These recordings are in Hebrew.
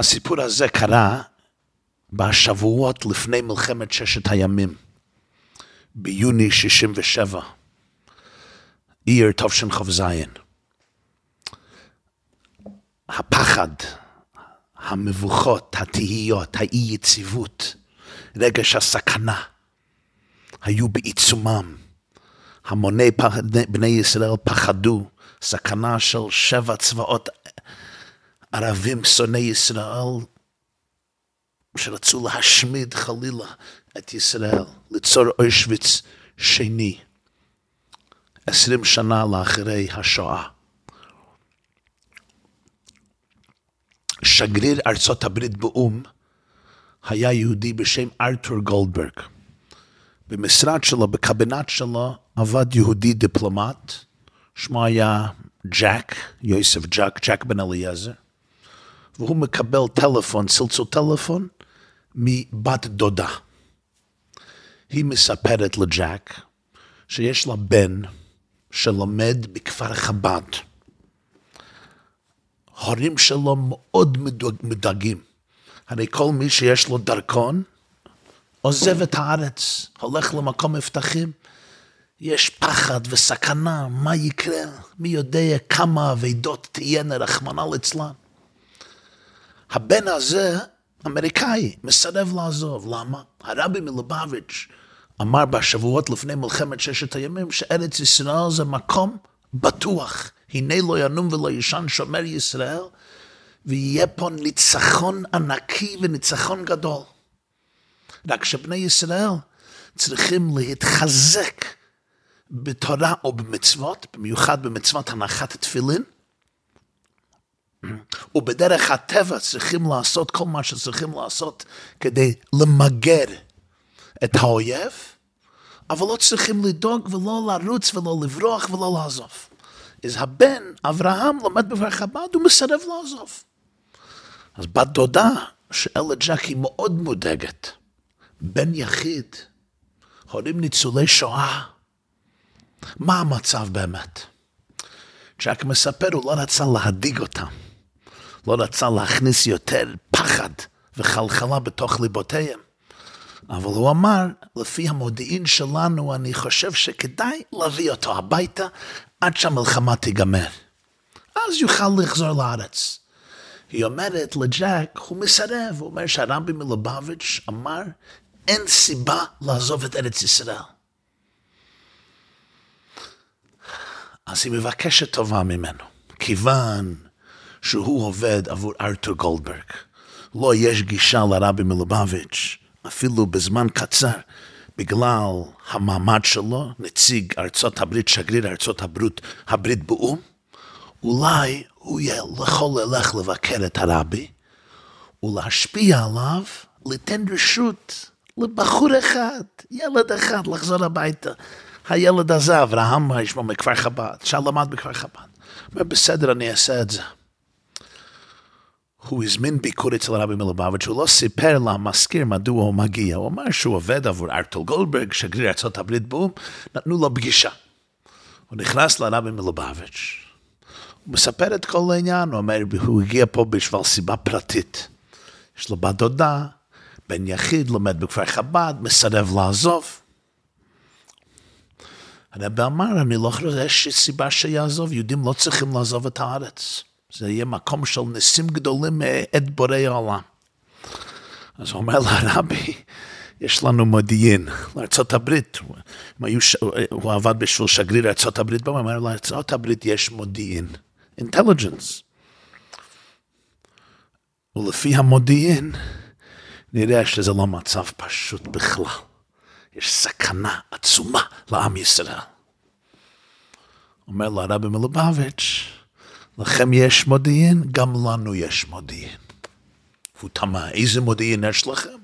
הסיפור הזה קרה בשבועות לפני מלחמת ששת הימים, ביוני 67, עיר תשכ"ז. הפחד, המבוכות, התהיות, האי-יציבות, רגש הסכנה, היו בעיצומם. המוני בני ישראל פחדו, סכנה של שבע צבאות ערבים שונאי ישראל, שרצו להשמיד חלילה את ישראל, ליצור אוישוויץ שני, עשרים שנה לאחרי השואה. שגריר ארצות הברית באו"ם היה יהודי בשם ארתור גולדברג. במשרד שלו, בקבינט שלו, עבד יהודי דיפלומט, שמו היה ג'ק, יוסף ג'ק, ג'ק בן אליעזר, והוא מקבל טלפון, צלצול טלפון, מבת דודה. היא מספרת לג'ק שיש לה בן שלומד בכפר חב"ד. ההורים שלו מאוד מודאגים. הרי כל מי שיש לו דרכון, עוזב את הארץ, הולך למקום מבטחים. יש פחד וסכנה, מה יקרה? מי יודע כמה אבדות תהיינה, רחמנא ליצלן. הבן הזה, אמריקאי, מסרב לעזוב. למה? הרבי מלובביץ' אמר בשבועות לפני מלחמת ששת הימים שארץ ישראל זה מקום בטוח. הנה לא ינום ולא ישן שומר ישראל, ויהיה פה ניצחון ענקי וניצחון גדול. רק שבני ישראל צריכים להתחזק בתורה או במצוות, במיוחד במצוות הנחת תפילין, ובדרך הטבע צריכים לעשות כל מה שצריכים לעשות כדי למגר את האויב, אבל לא צריכים לדאוג ולא לרוץ ולא לברוח ולא לעזוב. אז הבן, אברהם, לומד בבר חב"ד, הוא מסרב לעזוב. אז בת דודה, שאלה ג'ק היא מאוד מודאגת. בן יחיד, הורים ניצולי שואה, מה המצב באמת? ג'ק מספר, הוא לא רצה להדאיג אותם, לא רצה להכניס יותר פחד וחלחלה בתוך ליבותיהם. אבל הוא אמר, לפי המודיעין שלנו, אני חושב שכדאי להביא אותו הביתה עד שהמלחמה תיגמר. אז יוכל לחזור לארץ. היא אומרת לג'ק, הוא מסרב, הוא אומר שהרבי מלובביץ' אמר, אין סיבה לעזוב את ארץ ישראל. אז היא מבקשת טובה ממנו, כיוון שהוא עובד עבור ארתור גולדברג. לא יש גישה לרבי מלובביץ', אפילו בזמן קצר, בגלל המעמד שלו, נציג ארצות הברית, שגריר ארצות הברית, הברית באו"ם, אולי הוא יכול ללך לבקר את הרבי ולהשפיע עליו, ליתן רשות לבחור אחד, ילד אחד, לחזור הביתה. הילד הזה, אברהם, יש בו מכפר חב"ד, שלמד בכפר חב"ד. אומר, בסדר, אני אעשה את זה. הוא הזמין ביקור אצל הרבי מלובביץ', הוא לא סיפר למזכיר מדוע הוא מגיע, הוא אמר שהוא עובד עבור ארתול גולדברג, שגריר הברית באו"ם, נתנו לו פגישה. הוא נכנס לרבי מלובביץ', הוא מספר את כל העניין, הוא אומר, הוא הגיע פה בשביל סיבה פרטית. יש לו בת דודה, בן יחיד, לומד בכפר חב"ד, מסרב לעזוב. הרב אמר, אני לא חושב שיש סיבה שיעזוב, יהודים לא צריכים לעזוב את הארץ. זה יהיה מקום של ניסים גדולים מאת בורא העולם. אז אומר לרבי, יש לנו מודיעין לארצות הברית. הוא, עבד בשביל שגריר הברית, הוא אומר לארצות הברית יש מודיעין, אינטליג'נס. ולפי המודיעין, נראה שזה לא מצב פשוט בכלל. יש סכנה עצומה לעם ישראל. אומר לרבי מלובביץ', לכם יש מודיעין, גם לנו יש מודיעין. הוא תמה, איזה מודיעין יש לכם?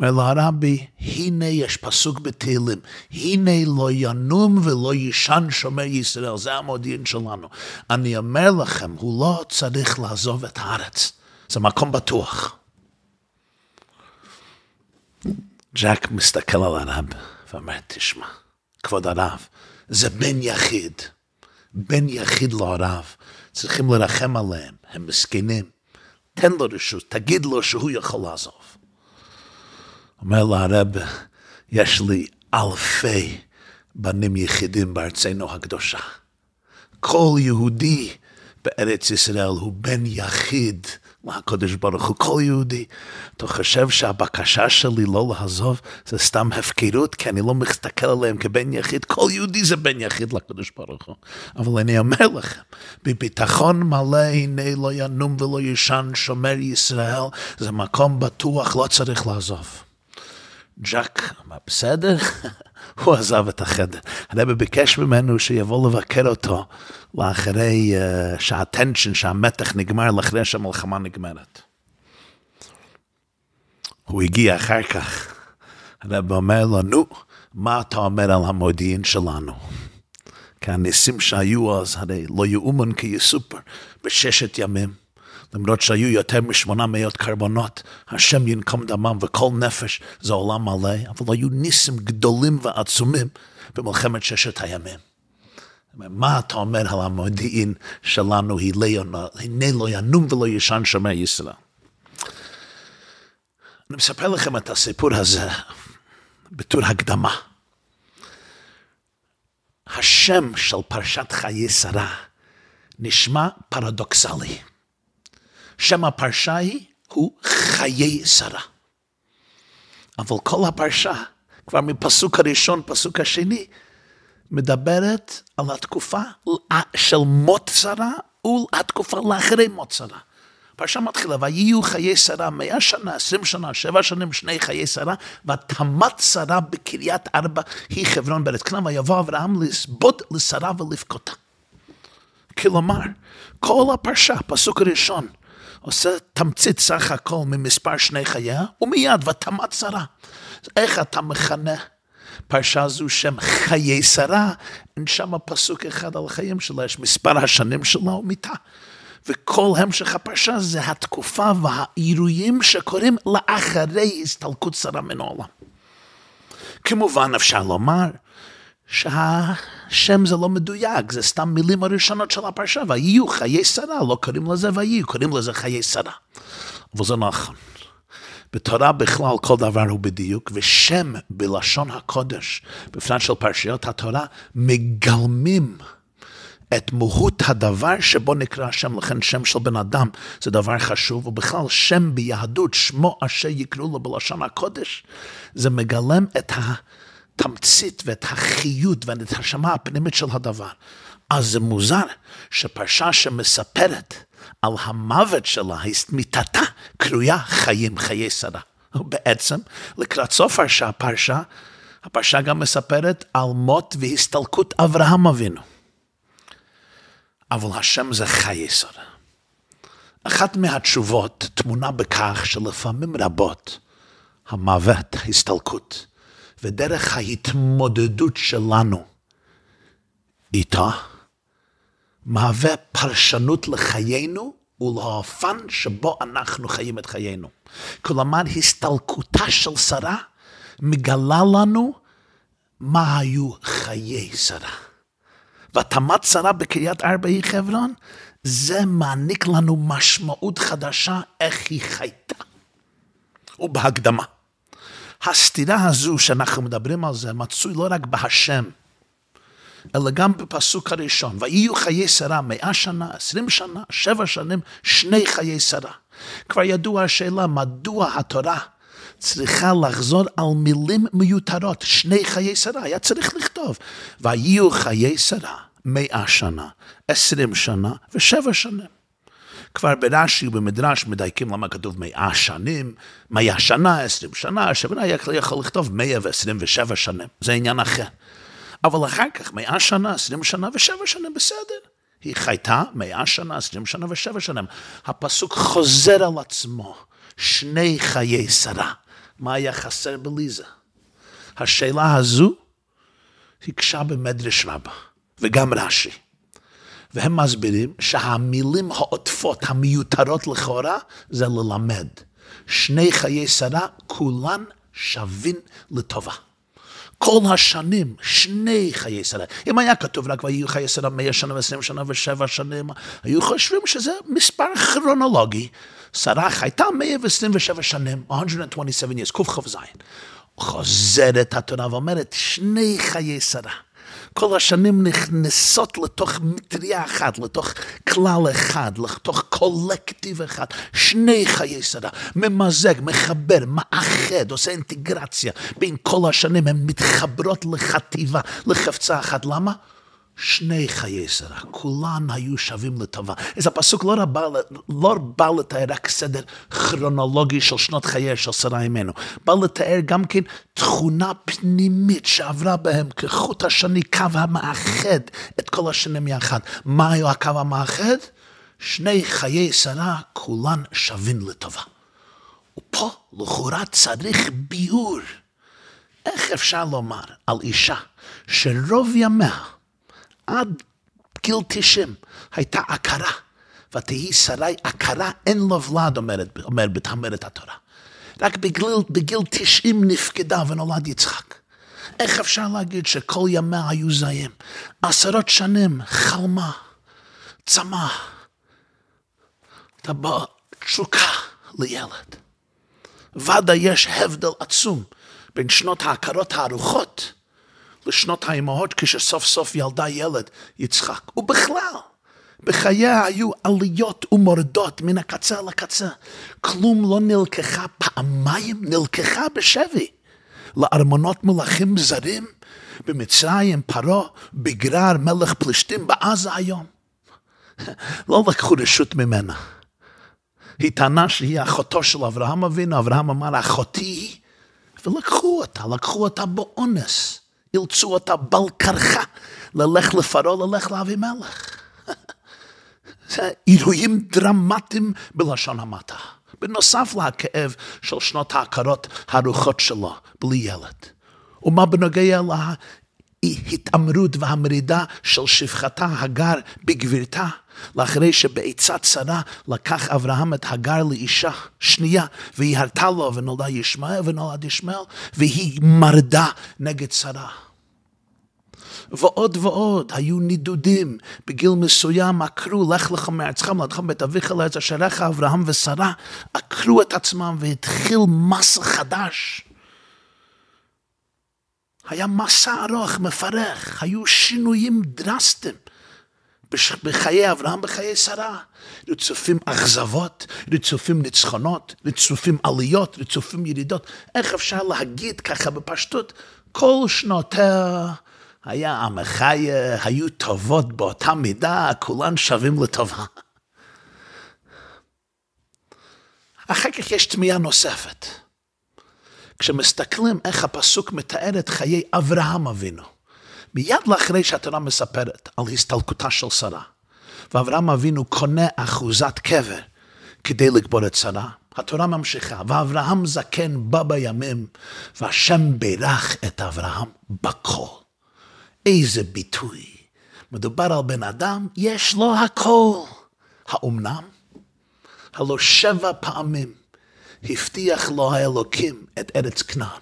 אומר לרבי, הנה יש פסוק בתהילים, הנה לא ינום ולא יישן שומר ישראל, זה המודיעין שלנו. אני אומר לכם, הוא לא צריך לעזוב את הארץ, זה מקום בטוח. ג'ק מסתכל על הרב ואומר, תשמע, כבוד הרב, זה בן יחיד, בן יחיד להוריו, צריכים לרחם עליהם, הם מסכנים. תן לו רשות, תגיד לו שהוא יכול לעזוב. אומר לה הרב, יש לי אלפי בנים יחידים בארצנו הקדושה. כל יהודי בארץ ישראל הוא בן יחיד לקדוש ברוך הוא, כל יהודי. אתה חושב שהבקשה שלי לא לעזוב זה סתם הפקרות, כי אני לא מסתכל עליהם כבן יחיד, כל יהודי זה בן יחיד לקדוש ברוך הוא. אבל אני אומר לכם, בביטחון מלא הנה לא ינום ולא ישן שומר ישראל, זה מקום בטוח, לא צריך לעזוב. ג'אק, מה בסדר? הוא עזב את החדר. הרב ביקש ממנו שיבוא לבקר אותו לאחרי uh, שהטנשן, שהמתח נגמר, לאחרי שהמלחמה נגמרת. הוא הגיע אחר כך, הרב אומר לו, נו, מה אתה אומר על המודיעין שלנו? כי הניסים שהיו אז, הרי לא יאומן כי יסופר, בששת ימים. למרות שהיו יותר משמונה מאות קרבנות, השם ינקום דמם וכל נפש זה עולם מלא, אבל היו ניסים גדולים ועצומים במלחמת ששת הימים. מה אתה אומר על המודיעין שלנו, הנה לא ינום ולא ישן שומר ישראל. אני מספר לכם את הסיפור הזה בתור הקדמה. השם של פרשת חיי שרה נשמע פרדוקסלי. שם הפרשה היא, הוא חיי שרה. אבל כל הפרשה, כבר מפסוק הראשון, פסוק השני, מדברת על התקופה של מות שרה ולתקופה לאחרי מות שרה. הפרשה מתחילה, ויהיו חיי שרה מאה שנה, עשרים שנה, שבע שנים, שני חיי שרה, ותמת שרה בקריית ארבע, היא חברון בארץ כנען, ויבוא אברהם לסבוד לשרה ולבכותה. כלומר, כל הפרשה, פסוק הראשון, עושה תמצית סך הכל ממספר שני חייה, ומיד ותמת שרה. איך אתה מכנה פרשה זו שם חיי שרה? אין שם פסוק אחד על החיים שלה, יש מספר השנים שלה ומיתה. וכל המשך הפרשה זה התקופה והאירועים שקורים לאחרי הסתלקות שרה מן העולם. כמובן אפשר לומר שהשם זה לא מדויק, זה סתם מילים הראשונות של הפרשה, ויהיו חיי שרה, לא קוראים לזה ויהיו, קוראים לזה חיי שרה. אבל זה נכון. בתורה בכלל כל דבר הוא בדיוק, ושם בלשון הקודש, בפרט של פרשיות התורה, מגלמים את מהות הדבר שבו נקרא השם, לכן שם של בן אדם זה דבר חשוב, ובכלל שם ביהדות, שמו אשר יקראו לו בלשון הקודש, זה מגלם את ה... התמצית ואת החיות ואת השמה הפנימית של הדבר. אז זה מוזר שפרשה שמספרת על המוות שלה, מיתתה, קרויה חיים, חיי שרה. בעצם, לקראת סוף הפרשה, הפרשה גם מספרת על מות והסתלקות אברהם אבינו. אבל השם זה חיי שרה. אחת מהתשובות טמונה בכך שלפעמים רבות המוות, ההסתלקות, ודרך ההתמודדות שלנו איתה, מהווה פרשנות לחיינו ולאופן שבו אנחנו חיים את חיינו. כלומר, הסתלקותה של שרה מגלה לנו מה היו חיי שרה. והתאמת שרה בקריית ארבע היא חברון, זה מעניק לנו משמעות חדשה איך היא חייתה. ובהקדמה. הסתירה הזו שאנחנו מדברים על זה מצוי לא רק בהשם, אלא גם בפסוק הראשון, ויהיו חיי שרה מאה שנה, עשרים שנה, שבע שנים, שני חיי שרה. כבר ידוע השאלה מדוע התורה צריכה לחזור על מילים מיותרות, שני חיי שרה, היה צריך לכתוב, ויהיו חיי שרה מאה שנה, עשרים שנה ושבע שנים. כבר ברש"י ובמדרש מדייקים למה כתוב מאה שנים, מאה שנה, עשרים שנה, שבנה יכול לכתוב מאה ועשרים ושבע שנים, זה עניין אחר. אבל אחר כך מאה שנה, עשרים שנה ושבע שנים, בסדר. היא חייתה מאה שנה, עשרים שנה ושבע שנים. הפסוק חוזר על עצמו, שני חיי שרה. מה היה חסר בליזה? השאלה הזו הקשה במדרש רבה, וגם רש"י. והם מסבירים שהמילים העוטפות, המיותרות לכאורה, זה ללמד. שני חיי שרה, כולן שווים לטובה. כל השנים, שני חיי שרה. אם היה כתוב רק ויהיו חיי שרה מאה שנה ועשרים שנה ושבע שנים, היו חושבים שזה מספר כרונולוגי. שרה חייתה 127 שנים, 127 years, קכ"ז. חוזרת התורה ואומרת, שני חיי שרה. כל השנים נכנסות לתוך מטריה אחת, לתוך כלל אחד, לתוך קולקטיב אחד, שני חיי שרה, ממזג, מחבר, מאחד, עושה אינטגרציה בין כל השנים, הן מתחברות לחטיבה, לחפצה אחת. למה? שני חיי שרה, כולן היו שווים לטובה. אז הפסוק לא בא, לא בא לתאר רק סדר כרונולוגי של שנות חייה של שרה אימנו, בא לתאר גם כן תכונה פנימית שעברה בהם כחוט השני, קו המאחד את כל השנים יחד. מה היה הקו המאחד? שני חיי שרה, כולן שווים לטובה. ופה לכאורה צריך ביאור. איך אפשר לומר על אישה שרוב ימיה עד גיל 90 הייתה עקרה, ותהי שרי עקרה אין לו ולד, אומרת, אומרת, אומרת התורה. רק בגיל, בגיל 90 נפקדה ונולד יצחק. איך אפשר להגיד שכל ימיה היו זיים? עשרות שנים חלמה, צמא, טבע תשוקה לילד. ודאי יש הבדל עצום בין שנות העקרות הארוכות לשנות האימהות כשסוף סוף ילדה ילד, יצחק. ובכלל, בחייה היו עליות ומורדות מן הקצה לקצה. כלום לא נלקחה פעמיים, נלקחה בשבי. לארמונות מלכים זרים, במצרים, פרעה, בגרר, מלך פלישתים, בעזה היום. לא לקחו רשות ממנה. היא טענה שהיא אחותו של אברהם אבינו, אברהם אמר, אחותי היא, ולקחו אותה, לקחו אותה באונס. אילצו אותה בל קרחה ללך לפרעה, ללך לאבימלך. זה אירועים דרמטיים בלשון המעטה. בנוסף לכאב של שנות ההכרות הרוחות שלו, בלי ילד. ומה בנוגע להתעמרות והמרידה של שפחתה הגר בגבירתה, לאחרי שבעצת שרה לקח אברהם את הגר לאישה שנייה, והיא הרתה לו ונולדה ישמעאל ונולד ישמעאל, והיא מרדה נגד שרה. ועוד ועוד, היו נידודים. בגיל מסוים עקרו, לך לך מארצך מלדך בית אביך לארץ אשריך, אברהם ושרה, עקרו את עצמם והתחיל מסע חדש. היה מסע ארוך, מפרך, היו שינויים דרסטיים. בחיי אברהם, בחיי שרה. רצופים אכזבות, רצופים ניצחונות, רצופים עליות, רצופים ירידות. איך אפשר להגיד ככה בפשטות? כל שנותיה היה המחיה, היו טובות באותה מידה, כולן שווים לטובה. אחר כך יש תמיהה נוספת. כשמסתכלים איך הפסוק מתאר את חיי אברהם אבינו, מיד לאחרי שהתורה מספרת על הסתלקותה של שרה, ואברהם אבינו קונה אחוזת קבר כדי לקבור את שרה, התורה ממשיכה, ואברהם זקן בא בימים, והשם בירך את אברהם בכל. איזה ביטוי. מדובר על בן אדם, יש לו הכל. האומנם? הלא שבע פעמים הבטיח לו האלוקים את ארץ כנען.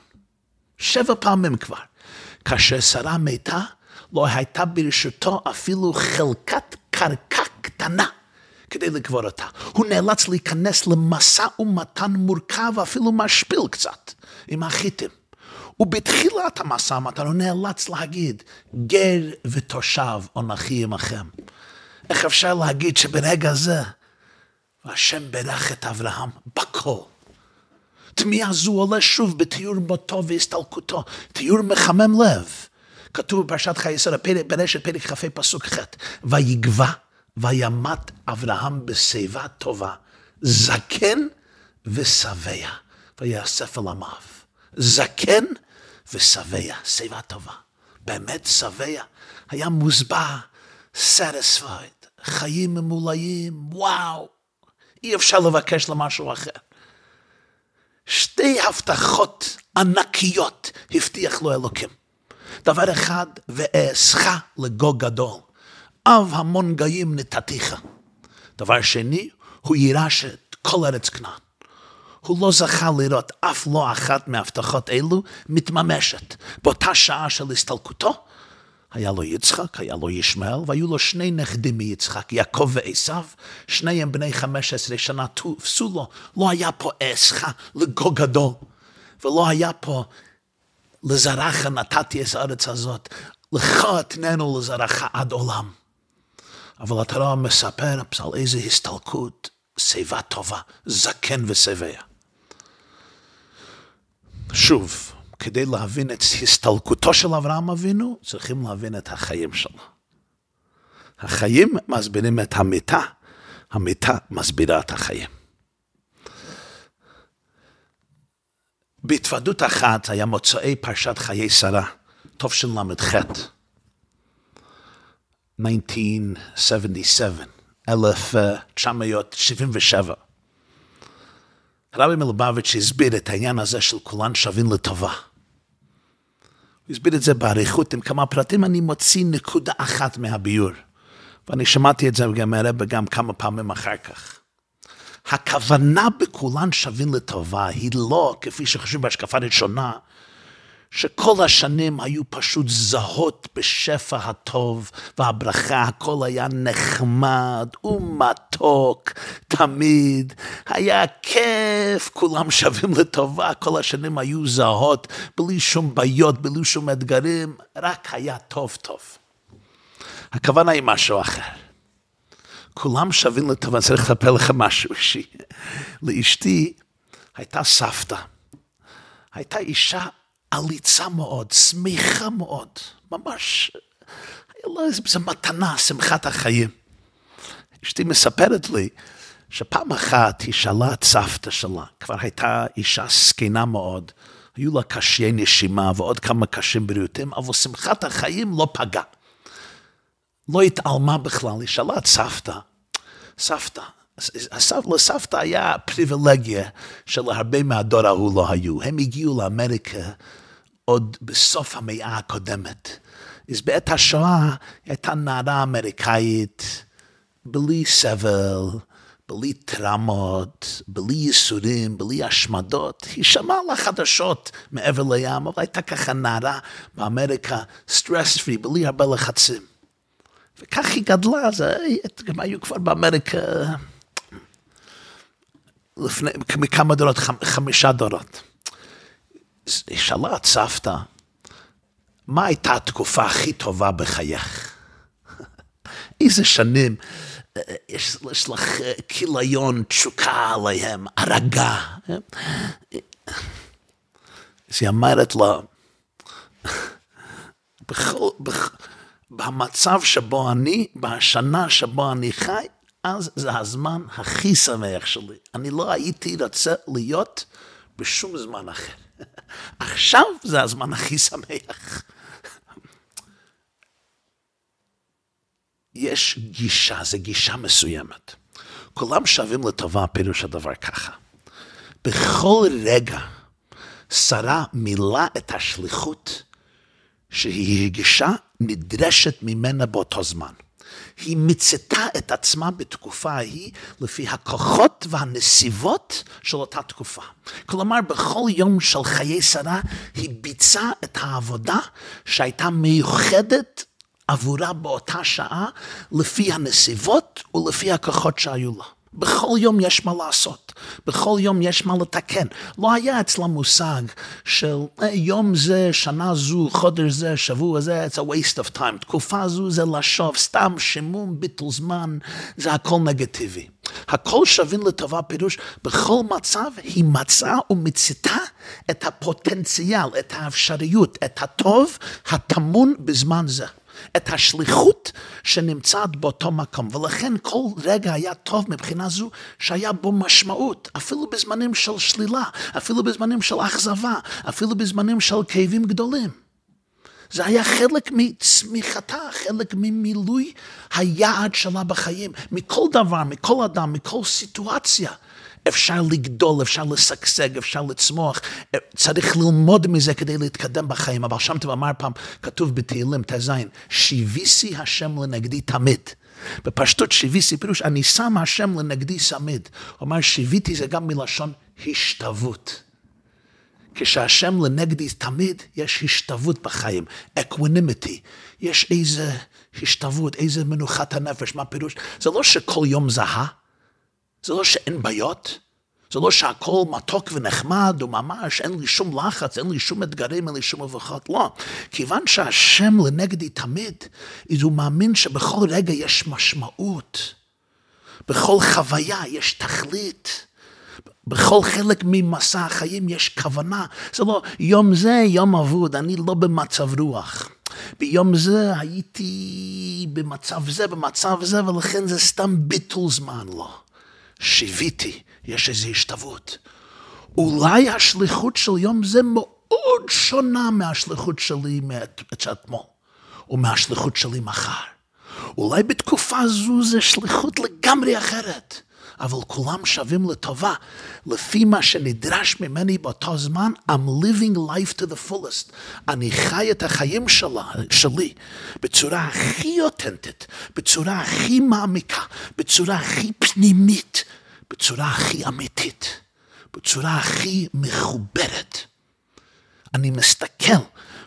שבע פעמים כבר. כאשר שרה מתה, לא הייתה ברשותו אפילו חלקת קרקע קטנה כדי לקבור אותה. הוא נאלץ להיכנס למשא ומתן מורכב, אפילו משפיל קצת, עם החיטים. ובתחילת המשא ומתן הוא נאלץ להגיד, גר ותושב אנכי עמכם. איך אפשר להגיד שברגע זה, והשם ברך את אברהם בכל. תמיהה זו עולה שוב בתיאור מותו והסתלקותו, תיאור מחמם לב. כתוב בפרשת חיי ישראל, ברשת פרק כ"ה פסוק ח', ויגבה וימת אברהם בשיבה טובה, זקן ושבע, ויאסף אל עמיו. זקן ושבע, שיבה טובה. באמת שבע, היה מושבע, satisfied, חיים ממולאים, וואו, אי אפשר לבקש למשהו אחר. שתי הבטחות ענקיות הבטיח לו אלוקים. דבר אחד, ואעשך לגו גדול, אב המון גאים נתתיך. דבר שני, הוא יירש את כל ארץ כנען. הוא לא זכה לראות אף לא אחת מהבטחות אלו מתממשת. באותה שעה של הסתלקותו, היה לו יצחק, היה לו ישמעאל, והיו לו שני נכדים מיצחק, יעקב ועשיו, שניהם בני 15 שנה תופסו לו, לא היה פה עשך לגו גדול, ולא היה פה לזרעך נתתי את הארץ הזאת, לך אתננו לזרעך עד עולם. אבל התורה מספר על איזה הסתלקות, שיבה טובה, זקן ושבע. שוב, כדי להבין את הסתלקותו של אברהם אבינו, צריכים להבין את החיים שלו. החיים מסבירים את המיטה, המיטה מסבירה את החיים. בהתוודות אחת היה מוצאי פרשת חיי שרה, תשל"ח, 1977, 1977. רבי מלובביץ' הסביר את העניין הזה של כולן שווים לטובה. הוא הסביר את זה באריכות עם כמה פרטים, אני מוציא נקודה אחת מהביור. ואני שמעתי את זה גם מהרבה גם כמה פעמים אחר כך. הכוונה בכולן שווים לטובה היא לא, כפי שחשוב בהשקפה ראשונה, שכל השנים היו פשוט זהות בשפע הטוב והברכה, הכל היה נחמד ומתוק תמיד, היה כיף, כולם שווים לטובה, כל השנים היו זהות, בלי שום בעיות, בלי שום אתגרים, רק היה טוב טוב. הכוונה היא משהו אחר. כולם שווים לטובה, צריך לספר לך משהו אישי. לאשתי הייתה סבתא, הייתה אישה עליצה מאוד, שמחה מאוד, ממש, זו מתנה, שמחת החיים. אשתי מספרת לי שפעם אחת היא שאלה את סבתא שלה, כבר הייתה אישה זקנה מאוד, היו לה קשיי נשימה ועוד כמה קשים בריאותיים, אבל שמחת החיים לא פגעה. לא התעלמה בכלל, היא שאלה את סבתא, סבתא, לסבתא היה פריבילגיה שלהרבה מהדור ההוא לא היו. הם הגיעו לאמריקה עוד בסוף המאה הקודמת. אז בעת השואה הייתה נערה אמריקאית, בלי סבל, בלי טראומות, בלי ייסורים, בלי השמדות. היא שמעה לה חדשות מעבר לים, אבל הייתה ככה נערה באמריקה, סטרס פרי, בלי הרבה לחצים. וכך היא גדלה, אז הם היו כבר באמריקה לפני, מכמה דורות, חמישה דורות. היא שאלה את סבתא, מה הייתה התקופה הכי טובה בחייך? איזה שנים יש, יש לך כיליון, תשוקה עליהם, הרגה. אז היא אמרת לו, בכל, בכל, במצב שבו אני, בשנה שבו אני חי, אז זה הזמן הכי שמח שלי. אני לא הייתי רוצה להיות בשום זמן אחר. עכשיו זה הזמן הכי שמח. יש גישה, זו גישה מסוימת. כולם שווים לטובה, פירוש הדבר ככה. בכל רגע שרה מילאה את השליחות שהיא הרגישה נדרשת ממנה באותו זמן. היא מיצתה את עצמה בתקופה ההיא לפי הכוחות והנסיבות של אותה תקופה. כלומר, בכל יום של חיי שרה היא ביצעה את העבודה שהייתה מיוחדת עבורה באותה שעה לפי הנסיבות ולפי הכוחות שהיו לה. בכל יום יש מה לעשות, בכל יום יש מה לתקן. לא היה אצלה מושג של אה, יום זה, שנה זו, חודש זה, שבוע זה, it's a waste of time. תקופה זו זה לשוב, סתם שימום, ביטול זמן, זה הכל נגטיבי. הכל שווין לטובה פירוש, בכל מצב היא מצאה ומיצתה את הפוטנציאל, את האפשריות, את הטוב הטמון בזמן זה. את השליחות שנמצאת באותו מקום. ולכן כל רגע היה טוב מבחינה זו שהיה בו משמעות, אפילו בזמנים של שלילה, אפילו בזמנים של אכזבה, אפילו בזמנים של כאבים גדולים. זה היה חלק מצמיחתה, חלק ממילוי היעד שלה בחיים. מכל דבר, מכל אדם, מכל סיטואציה. אפשר לגדול, אפשר לשגשג, אפשר לצמוח, צריך ללמוד מזה כדי להתקדם בחיים. אבל שם אמר פעם, כתוב בתהילים ט"ז, שיביסי השם לנגדי תמיד. בפשטות שיביסי פירוש, אני שם השם לנגדי תמיד. הוא אמר, שיביתי זה גם מלשון השתוות. כשהשם לנגדי תמיד יש השתוות בחיים, equanimity, יש איזה השתוות, איזה מנוחת הנפש, מה הפירוש? זה לא שכל יום זהה, זה לא שאין בעיות, זה לא שהכל מתוק ונחמד וממש, אין לי שום לחץ, אין לי שום אתגרים, אין לי שום מבוכות, לא. כיוון שהשם לנגדי תמיד, אז הוא מאמין שבכל רגע יש משמעות, בכל חוויה יש תכלית. בכל חלק ממסע החיים יש כוונה. זה לא, יום זה יום אבוד, אני לא במצב רוח. ביום זה הייתי במצב זה, במצב זה, ולכן זה סתם ביטול זמן, לא. שיוויתי, יש איזו השתוות. אולי השליחות של יום זה מאוד שונה מהשליחות שלי מאתמול, או מהשליחות שלי מחר. אולי בתקופה זו זה שליחות לגמרי אחרת. אבל כולם שווים לטובה. לפי מה שנדרש ממני באותו זמן, I'm living life to the fullest. אני חי את החיים שלה, שלי בצורה הכי אותנטית, בצורה הכי מעמיקה, בצורה הכי פנימית, בצורה הכי אמיתית, בצורה הכי מחוברת. אני מסתכל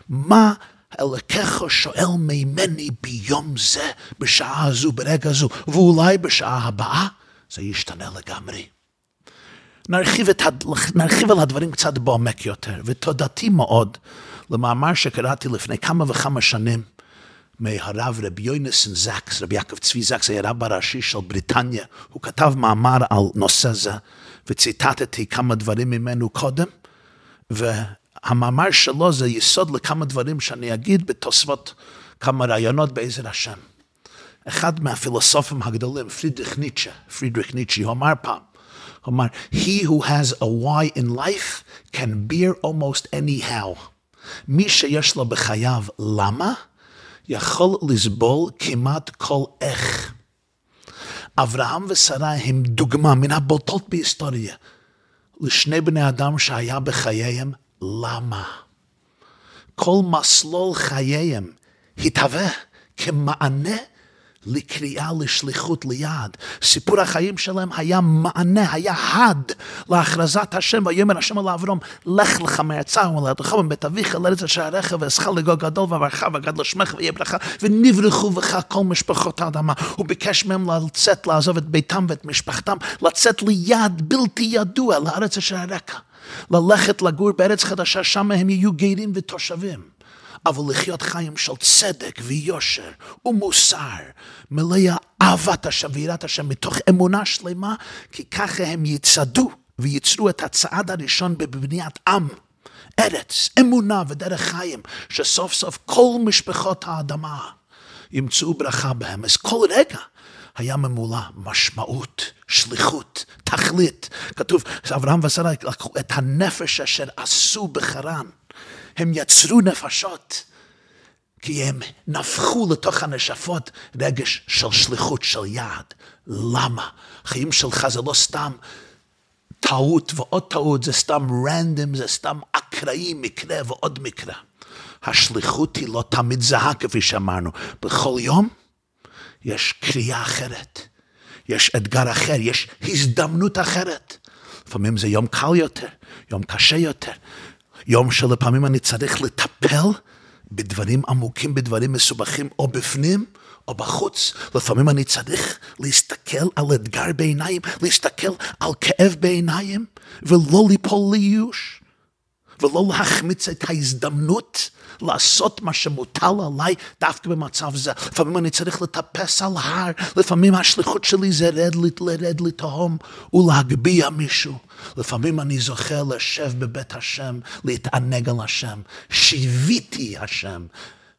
מה אלוקיך שואל ממני ביום זה, בשעה הזו, ברגע זו, ואולי בשעה הבאה זה ישתנה לגמרי. נרחיב, את, נרחיב על הדברים קצת בעומק יותר, ותודתי מאוד למאמר שקראתי לפני כמה וכמה שנים מהרב רבי יוינסון זקס, רבי יעקב צבי זקס, היה רב הראשי של בריטניה, הוא כתב מאמר על נושא זה, וציטטתי כמה דברים ממנו קודם, והמאמר שלו זה יסוד לכמה דברים שאני אגיד בתוספות כמה רעיונות בעזר השם. אחד מהפילוסופים הגדולים, פרידריך ניטשה, פרידריך ניטשה, הוא אמר פעם, הוא אמר, He who has a why in life can bear almost anyhow. מי שיש לו בחייו למה, יכול לסבול כמעט כל איך. אברהם ושרה הם דוגמה מן הבולטות בהיסטוריה לשני בני אדם שהיה בחייהם למה. כל מסלול חייהם התהווה כמענה לקריאה לשליחות ליד. סיפור החיים שלהם היה מענה, היה הד להכרזת השם, ויאמר השם על אברום, לך לך מארצה ומולדתך מבית אביך לארץ אשר עריך ואזכה לגו גדול ואברך וגדל שמך ויהיה ברכה, ונברכו בך כל משפחות האדמה. הוא ביקש מהם לצאת, לעזוב את ביתם ואת משפחתם, לצאת ליד בלתי ידוע לארץ אשר עריך. ללכת לגור בארץ חדשה, שם הם יהיו גרים ותושבים. אבל לחיות חיים של צדק ויושר ומוסר, מלאי אהבת השם ויראת השם מתוך אמונה שלמה, כי ככה הם יצעדו וייצרו את הצעד הראשון בבניית עם. ארץ, אמונה ודרך חיים, שסוף סוף כל משפחות האדמה ימצאו ברכה בהם. אז כל רגע היה ממולא משמעות, שליחות, תכלית. כתוב, אברהם ושרה לקחו את הנפש אשר עשו בחרן. הם יצרו נפשות, כי הם נפחו לתוך הנשפות רגש של שליחות של יעד. למה? החיים שלך זה לא סתם טעות ועוד טעות, זה סתם רנדום, זה סתם אקראי, מקרה ועוד מקרה. השליחות היא לא תמיד זהה, כפי שאמרנו. בכל יום יש קריאה אחרת, יש אתגר אחר, יש הזדמנות אחרת. לפעמים זה יום קל יותר, יום קשה יותר, יום שלפעמים אני צריך לטפל בדברים עמוקים, בדברים מסובכים, או בפנים או בחוץ. לפעמים אני צריך להסתכל על אתגר בעיניים, להסתכל על כאב בעיניים, ולא ליפול לייאוש, ולא להחמיץ את ההזדמנות לעשות מה שמוטל עליי דווקא במצב זה. לפעמים אני צריך לטפס על הר, לפעמים השליחות שלי זה לרד, לרד לתהום ולהגביה מישהו. לפעמים אני זוכה לשב בבית השם, להתענג על השם. שיוויתי השם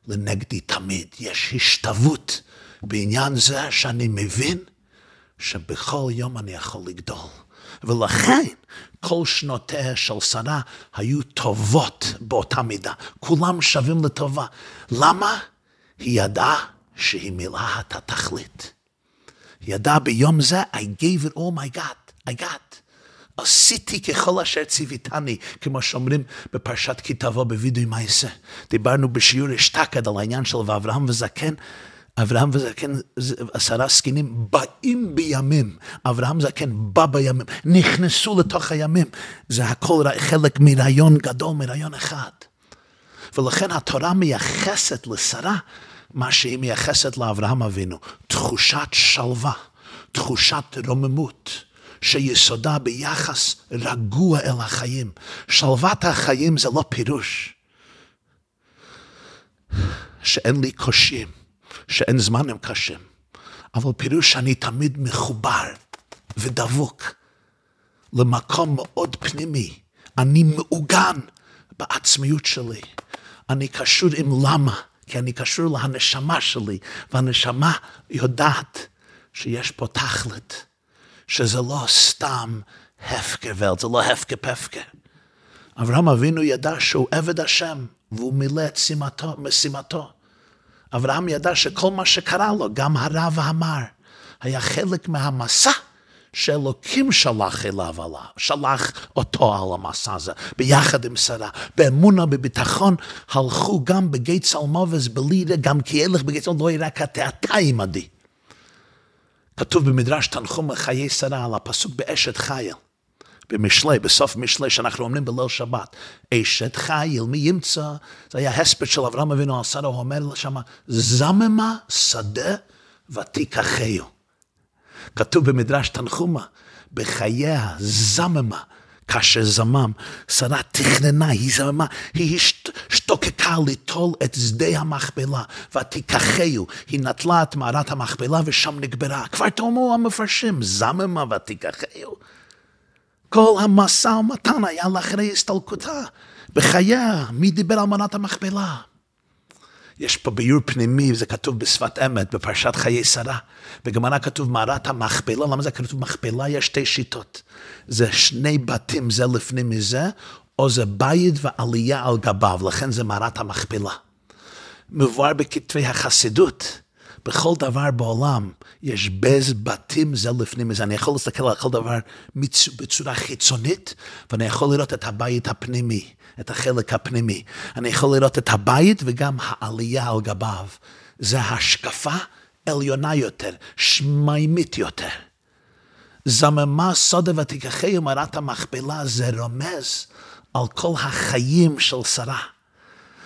לנגדי תמיד. יש השתוות בעניין זה שאני מבין שבכל יום אני יכול לגדול. ולכן כל שנותיה של שרה היו טובות באותה מידה. כולם שווים לטובה. למה? היא ידעה שהיא מילאה את התכלית. היא ידעה ביום זה, I gave it all I got, I got. עשיתי ככל אשר ציוויתני, כמו שאומרים בפרשת כי תבוא בווידוי מעשה. דיברנו בשיעור אשתקד על העניין של ואברהם וזקן, אברהם וזקן, עשרה זקנים באים בימים, אברהם זקן בא בימים, נכנסו לתוך הימים, זה הכל חלק מרעיון גדול, מרעיון אחד. ולכן התורה מייחסת לשרה מה שהיא מייחסת לאברהם אבינו, תחושת שלווה, תחושת רוממות, שיסודה ביחס רגוע אל החיים. שלוות החיים זה לא פירוש שאין לי קושיים, שאין זמנים קשים, אבל פירוש שאני תמיד מחובר ודבוק למקום מאוד פנימי. אני מעוגן בעצמיות שלי. אני קשור עם למה, כי אני קשור לנשמה שלי, והנשמה יודעת שיש פה תכלת, שזה לא סתם הפקר ולט, זה לא הפקר פפקר. אברהם אבינו ידע שהוא עבד השם, והוא מילא את שימתו, משימתו. אברהם ידע שכל מה שקרה לו, גם הרע והמר, היה חלק מהמסע שאלוקים שלח אליו עליו, שלח אותו על המסע הזה, ביחד עם שרה. באמונה, בביטחון, הלכו גם בגיא צלמובס בלידה, גם כי ילך בגיא צלמובס לא יראה כתעתה עמדי. כתוב במדרש תנחום לחיי שרה על הפסוק באשת חייל. במשלי, בסוף משלי שאנחנו אומרים בליל שבת, אשת חיל מי ימצא, זה היה הספר של אברהם אבינו על הוא אומר שם, זממה שדה ותיקחהו. כתוב במדרש תנחומה, בחייה זממה, כאשר זמם, שרה תכננה, היא זממה, היא השתוקקה ליטול את שדה המכפלה, ותיקחהו, היא נטלה את מערת המכפלה ושם נגברה. כבר תאמרו המפרשים, זממה ותיקחהו. כל המשא ומתן היה לאחרי הסתלקותה. בחייה, מי דיבר על מנת המכפלה? יש פה ביור פנימי, זה כתוב בשפת אמת, בפרשת חיי שרה. בגמרא כתוב מערת המכפלה, למה זה כתוב מכפלה? יש שתי שיטות. זה שני בתים זה לפני מזה, או זה בית ועלייה על גביו, לכן זה מערת המכפלה. מבואר בכתבי החסידות, בכל דבר בעולם יש בז בתים זה לפנים מזה. אני יכול להסתכל על כל דבר בצורה חיצונית, ואני יכול לראות את הבית הפנימי, את החלק הפנימי. אני יכול לראות את הבית וגם העלייה על גביו. זה השקפה עליונה יותר, שמימית יותר. זממה סודה ותיקחי ומערת המכפלה זה רומז על כל החיים של שרה.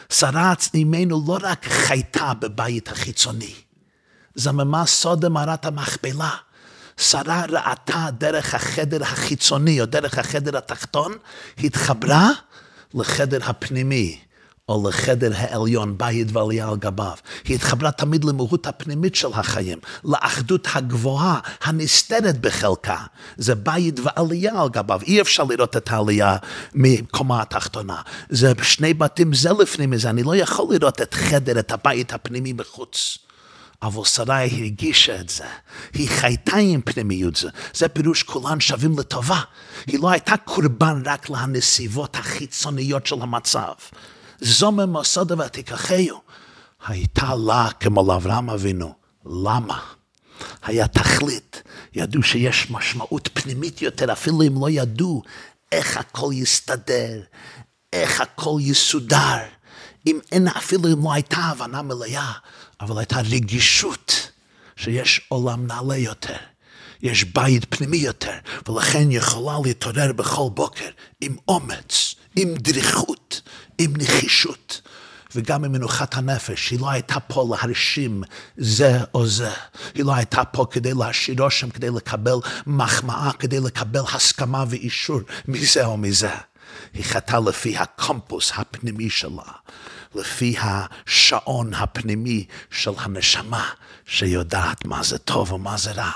שרה ממנו לא רק חייתה בבית החיצוני, זממה סודה מערת המכפלה. שרה ראתה דרך החדר החיצוני או דרך החדר התחתון, התחברה לחדר הפנימי. או לחדר העליון, בית ועלייה על גביו. היא התחברה תמיד למהות הפנימית של החיים, לאחדות הגבוהה, הנסתרת בחלקה. זה בית ועלייה על גביו. אי אפשר לראות את העלייה מקומה התחתונה. זה שני בתים זה לפנים מזה, אני לא יכול לראות את חדר, את הבית הפנימי בחוץ. אבל שרה הרגישה את זה, היא חייתה עם פנימיות זה, זה פירוש כולן שווים לטובה. היא לא הייתה קורבן רק לנסיבות החיצוניות של המצב. זומם מוסדה ותיקחהו, הייתה לה כמו לאברהם אבינו. למה? היה תכלית, ידעו שיש משמעות פנימית יותר, אפילו אם לא ידעו איך הכל יסתדר, איך הכל יסודר. אם אין, אפילו אם לא הייתה הבנה מלאה, אבל הייתה רגישות שיש עולם נעלה יותר, יש בית פנימי יותר, ולכן יכולה להתעורר בכל בוקר עם אומץ, עם דריכות, עם נחישות. וגם עם מנוחת הנפש, היא לא הייתה פה להרשים זה או זה. היא לא הייתה פה כדי להשאיר רושם, כדי לקבל מחמאה, כדי לקבל הסכמה ואישור מזה או מזה. היא חטאה לפי הקומפוס הפנימי שלה, לפי השעון הפנימי של הנשמה, שיודעת מה זה טוב ומה זה רע,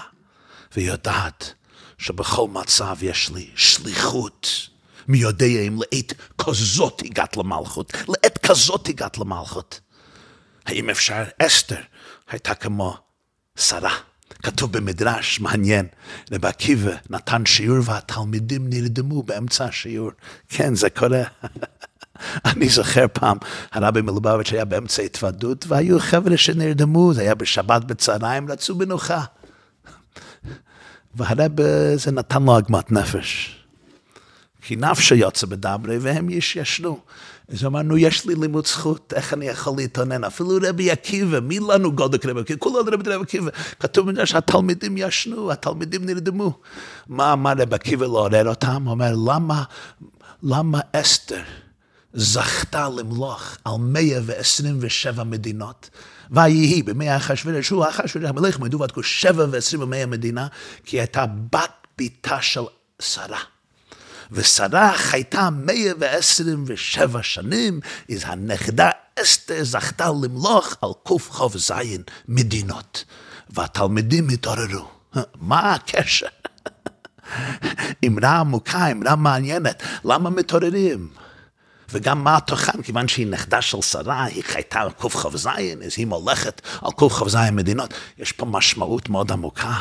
ויודעת שבכל מצב יש לי שליחות. מי יודע אם לעת כזאת הגעת למלכות, לעת כזאת הגעת למלכות. האם אפשר, אסתר הייתה כמו שרה. כתוב במדרש, מעניין, רב עקיבא נתן שיעור והתלמידים נרדמו באמצע השיעור. כן, זה קורה. אני זוכר פעם, הרבי מלובביץ' היה באמצע התוודות, והיו חבר'ה שנרדמו, זה היה בשבת בצהריים, רצו מנוחה. והרבי זה נתן לו עגמת נפש. כי נפשו יוצא בדברי והם ישנו. אז אמרנו, יש לי לימוד זכות, איך אני יכול להתעונן? אפילו רבי עקיבא, מי לנו גודק רבי עקיבא? כולנו רבי עקיבא. כתוב בזה שהתלמידים ישנו, התלמידים נרדמו. מה אמר רבי עקיבא לעורר אותם? הוא אומר, למה, למה אסתר זכתה למלוך על 127 מדינות? ויהי בימי אחשוורש, הוא אחשוורש המלך מדובר עד כה ועשרים ימי המדינה, כי הייתה בת ביתה של שרה. ושרה חייתה 127 שנים, אז הנכדה אסתר זכתה למלוך על קכ"ז מדינות. והתלמידים התעוררו. מה הקשר? אמרה עמוקה, אמרה מעניינת, למה מתעוררים? וגם מה התוכן, כיוון שהיא נכדה של שרה, היא חייתה על קכ"ז, אז היא מולכת על קכ"ז מדינות. יש פה משמעות מאוד עמוקה.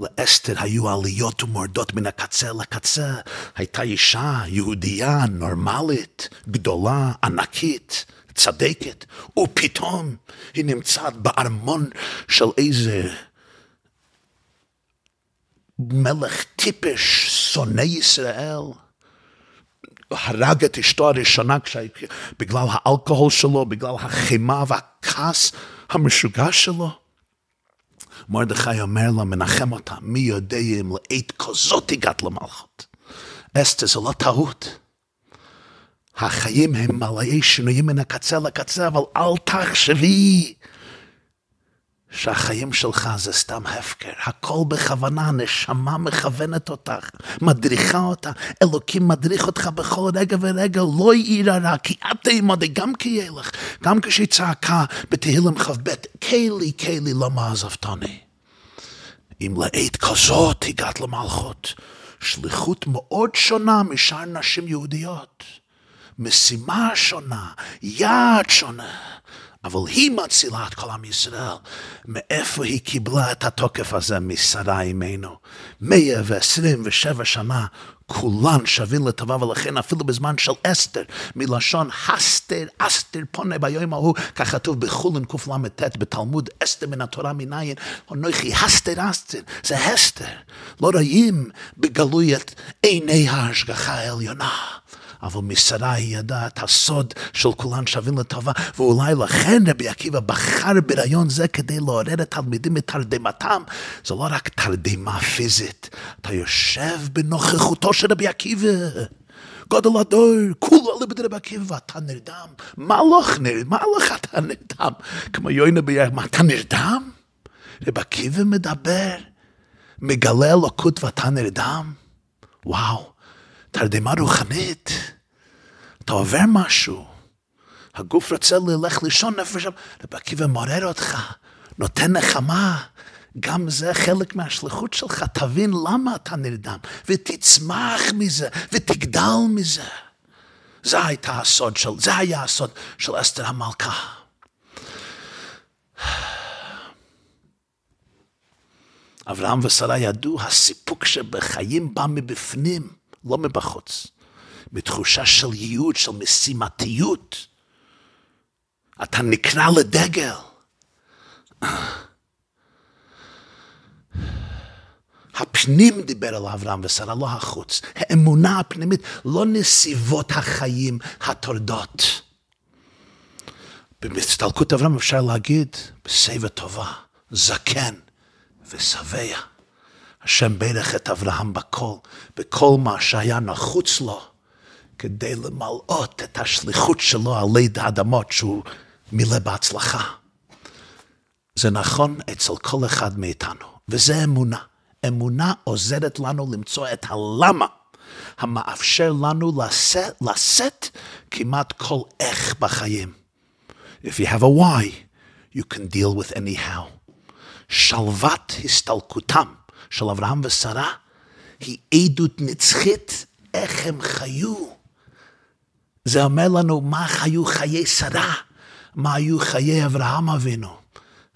לאסתר היו עליות ומורדות מן הקצה לקצה. הייתה אישה יהודייה, נורמלית, גדולה, ענקית, צדקת, ופתאום היא נמצאת בארמון של איזה מלך טיפש, שונא ישראל. הרג את אשתו הראשונה בגלל האלכוהול שלו, בגלל החימה והכעס המשוגע שלו. מרדכי אומר לה, מנחם אותה, מי יודע אם לעת כזאת הגעת למלכות. אסתר זה לא טעות. החיים הם מלאי שינויים מן הקצה לקצה, אבל אל תחשבי שהחיים שלך זה סתם הפקר. הכל בכוונה, הנשמה מכוונת אותך, מדריכה אותה. אלוקים מדריך אותך בכל רגע ורגע, לא יאיר הרע, כי את תעמדי גם כי יהיה לך. גם כשהיא צעקה בתהילים כ"ב, קהילי, קהילי, למה עזבתני? אם לעת כזאת הגעת למלכות, שליחות מאוד שונה משאר נשים יהודיות. משימה שונה, יעד שונה. אבל היא מצילה את כל עם ישראל. מאיפה היא קיבלה את התוקף הזה משרה אימנו? 127 שנה כולן שווים לטובה, ולכן אפילו בזמן של אסתר, מלשון הסתר, אסתר פונה ביום ההוא, כך כתוב בחולין קל"ט בתלמוד, אסתר מן התורה מניין, אנוכי הסתר אסתר, זה הסתר. לא רואים בגלוי את עיני ההשגחה העליונה. אבל משרה היא ידעה את הסוד של כולן שווים לטובה, ואולי לכן רבי עקיבא בחר ברעיון זה כדי לעורר את התלמידים מתרדמתם. זה לא רק תרדמה פיזית, אתה יושב בנוכחותו של רבי עקיבא. גודל הדור, כולו לבד רבי עקיבא, ואתה נרדם. מה לך? מה לך אתה נרדם? כמו יוינה בירך, מה אתה נרדם? רבי עקיבא מדבר, מגלה אלוקות ואתה נרדם? וואו. תרדמה רוחנית, אתה עובר משהו, הגוף רוצה ללך לישון נפש, רבי עקיבא מעורר אותך, נותן נחמה, גם זה חלק מהשליחות שלך, תבין למה אתה נרדם, ותצמח מזה, ותגדל מזה. זה הייתה הסוד של, זה היה הסוד של אסתר המלכה. אברהם ושרה ידעו, הסיפוק שבחיים בא מבפנים. לא מבחוץ, בתחושה של ייעוד, של משימתיות. אתה נקרא לדגל. הפנים דיבר על אברהם ושרה, לא החוץ. האמונה הפנימית, לא נסיבות החיים הטורדות. בהסתלקות אברהם אפשר להגיד, בסבב טובה, זקן ושבע. השם ברך את אברהם בכל, בכל מה שהיה נחוץ לו, כדי למלאות את השליחות שלו על ליד האדמות שהוא מילא בהצלחה. זה נכון אצל כל אחד מאיתנו, וזה אמונה. אמונה עוזרת לנו למצוא את הלמה המאפשר לנו לשאת, לשאת כמעט כל איך בחיים. If you have a why, you can deal with any how. שלוות הסתלקותם של אברהם ושרה היא עדות נצחית איך הם חיו. זה אומר לנו מה חיו חיי שרה, מה היו חיי אברהם אבינו.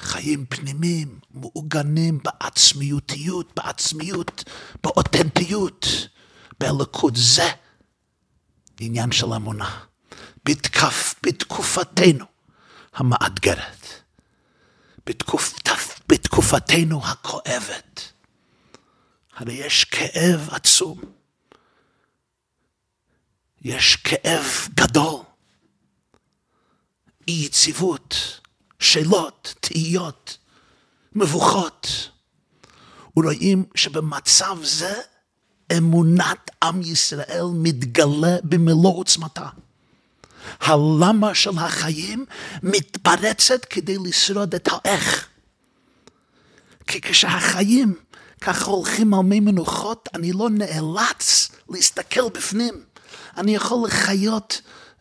חיים פנימיים, מעוגנים בעצמיותיות, בעצמיות, באותנטיות, באלוקות. זה עניין של אמונה. בתקף, בתקופתנו המאתגרת, בתקופ, בתקופתנו הכואבת. הרי יש כאב עצום. יש כאב גדול, אי יציבות, שאלות, תהיות, מבוכות. ורואים שבמצב זה אמונת עם ישראל מתגלה במלוא עוצמתה. הלמה של החיים מתפרצת כדי לשרוד את האיך. כי כשהחיים ככה הולכים על מי מנוחות, אני לא נאלץ להסתכל בפנים. אני יכול לחיות,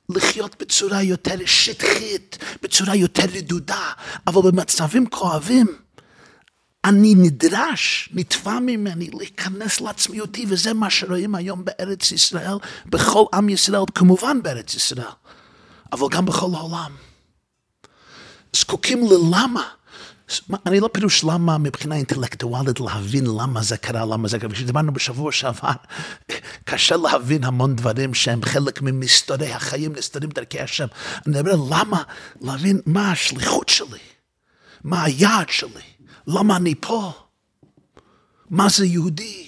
לחיות בצורה יותר שטחית, בצורה יותר רדודה, אבל במצבים כואבים, אני נדרש, נתבע ממני להיכנס לעצמיותי, וזה מה שרואים היום בארץ ישראל, בכל עם ישראל, כמובן בארץ ישראל, אבל גם בכל העולם. זקוקים ללמה. אני לא פירוש למה מבחינה אינטלקטואלית להבין למה זה קרה, למה זה קרה. כשדיברנו בשבוע שעבר, קשה להבין המון דברים שהם חלק ממסתורי החיים, נסתרים דרכי השם. אני מדבר למה, להבין מה השליחות שלי, מה היעד שלי. למה אני פה? מה זה יהודי?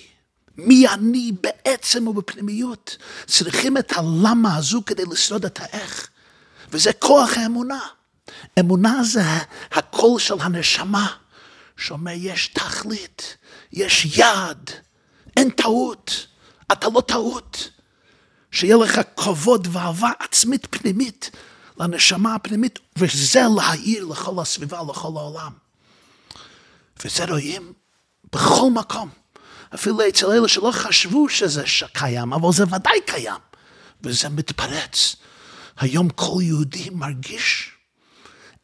מי אני בעצם ובפנימיות? צריכים את הלמה הזו כדי לשרוד את האיך. וזה כוח האמונה. אמונה זה הקול של הנשמה, שאומר יש תכלית, יש יעד, אין טעות, אתה לא טעות. שיהיה לך כבוד ואהבה עצמית פנימית לנשמה הפנימית, וזה להעיר לכל הסביבה, לכל העולם. וזה רואים בכל מקום. אפילו אצל אלה שלא חשבו שזה קיים, אבל זה ודאי קיים. וזה מתפרץ. היום כל יהודי מרגיש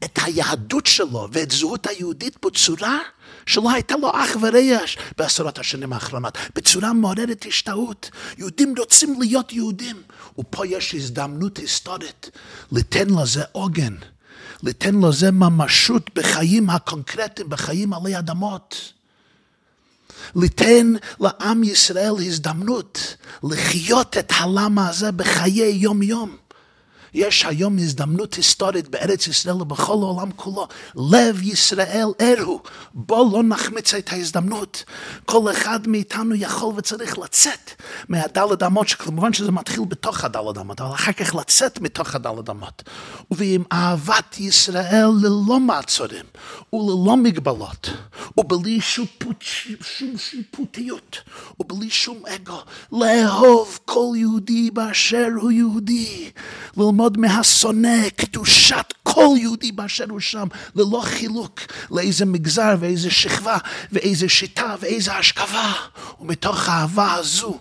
את היהדות שלו ואת זהות היהודית בצורה שלא הייתה לו אח ורע בעשרות השנים האחרונות, בצורה מעוררת השתאות. יהודים רוצים להיות יהודים, ופה יש הזדמנות היסטורית ליתן לזה עוגן. ליתן לזה ממשות בחיים הקונקרטיים, בחיים עלי אדמות. ליתן לעם ישראל הזדמנות לחיות את הלמה הזה בחיי יום-יום. יש היום הזדמנות היסטורית בארץ ישראל ובכל העולם כולו. לב ישראל ערו. בוא לא נחמיץ את ההזדמנות. כל אחד מאיתנו יכול וצריך לצאת מהדלת אמות, שכמובן שזה מתחיל בתוך הדלת אמות, אבל אחר כך לצאת מתוך הדלת אמות. ועם אהבת ישראל ללא מעצורים וללא מגבלות, ובלי שיפוט, שום שיפוטיות, ובלי שום אגו, לאהוב כל יהודי באשר הוא יהודי, ללמוד מהשונא קדושת כל יהודי באשר הוא שם, ללא חילוק לאיזה מגזר ואיזה שכבה ואיזה שיטה ואיזה השכבה. ומתוך האהבה הזו,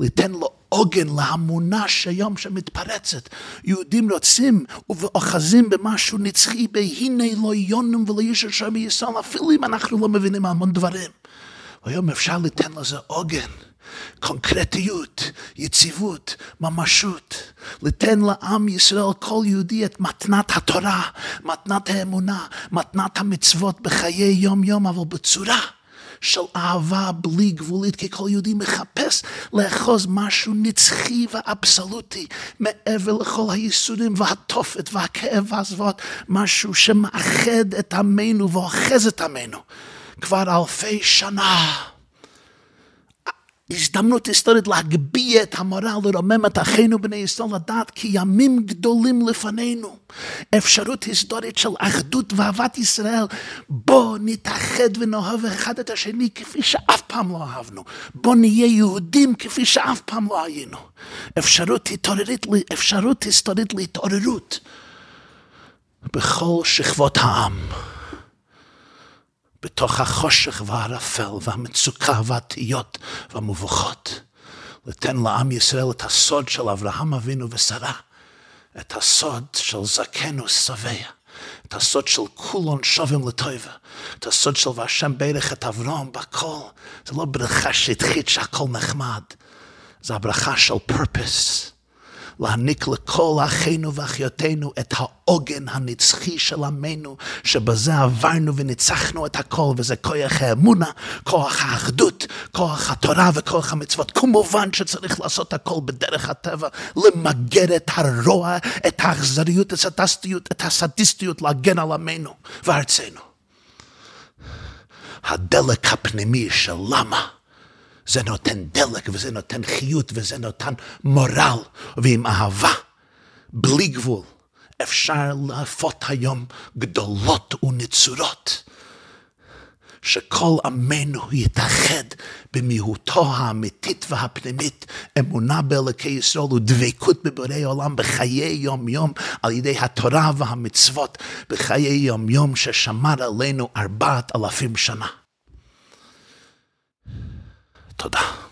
ליתן לו עוגן להמונה שהיום שמתפרצת. יהודים רוצים ואוחזים במשהו נצחי, בהנה לא יונם ולא איש אשר בישראל, אפילו אם אנחנו לא מבינים המון דברים. היום אפשר ליתן לזה עוגן. קונקרטיות, יציבות, ממשות, ליתן לעם ישראל, כל יהודי, את מתנת התורה, מתנת האמונה, מתנת המצוות בחיי יום-יום, אבל בצורה של אהבה בלי גבולית, כי כל יהודי מחפש לאחוז משהו נצחי ואבסולוטי, מעבר לכל הייסורים והתופת והכאב והזוועות, משהו שמאחד את עמנו ואוחז את עמנו כבר אלפי שנה. הזדמנות היסטורית להגביה את המורל, לרומם את אחינו בני ישראל לדעת כי ימים גדולים לפנינו. אפשרות היסטורית של אחדות ואהבת ישראל. בוא נתאחד ונאהב אחד את השני כפי שאף פעם לא אהבנו. בוא נהיה יהודים כפי שאף פעם לא היינו. אפשרות, התעוררית, אפשרות היסטורית להתעוררות בכל שכבות העם. בתוך החושך והערפל והמצוקה והתהיות והמבוכות. לתן לעם ישראל את הסוד של אברהם אבינו ושרה, את הסוד של זקנו שבע, את הסוד של כולון שווים לטובה, את הסוד של והשם ברך את אברהם בכל. זה לא ברכה שטחית שהכל נחמד, זה הברכה של פרפס. להעניק לכל אחינו ואחיותינו את העוגן הנצחי של עמנו, שבזה עברנו וניצחנו את הכל, וזה כוח האמונה, כוח האחדות, כוח התורה וכוח המצוות. כמובן שצריך לעשות הכל בדרך הטבע, למגר את הרוע, את האכזריות, את הסדיסטיות, את הסדיסטיות, להגן על עמנו וארצנו. הדלק הפנימי של למה זה נותן דלק, וזה נותן חיות, וזה נותן מורל, ועם אהבה, בלי גבול, אפשר להפות היום גדולות ונצורות. שכל עמנו יתאחד במיהותו האמיתית והפנימית, אמונה באלוקי ישראל ודבקות בבורא עולם בחיי יום-יום על ידי התורה והמצוות בחיי יום-יום ששמר עלינו ארבעת אלפים שנה. ットだ。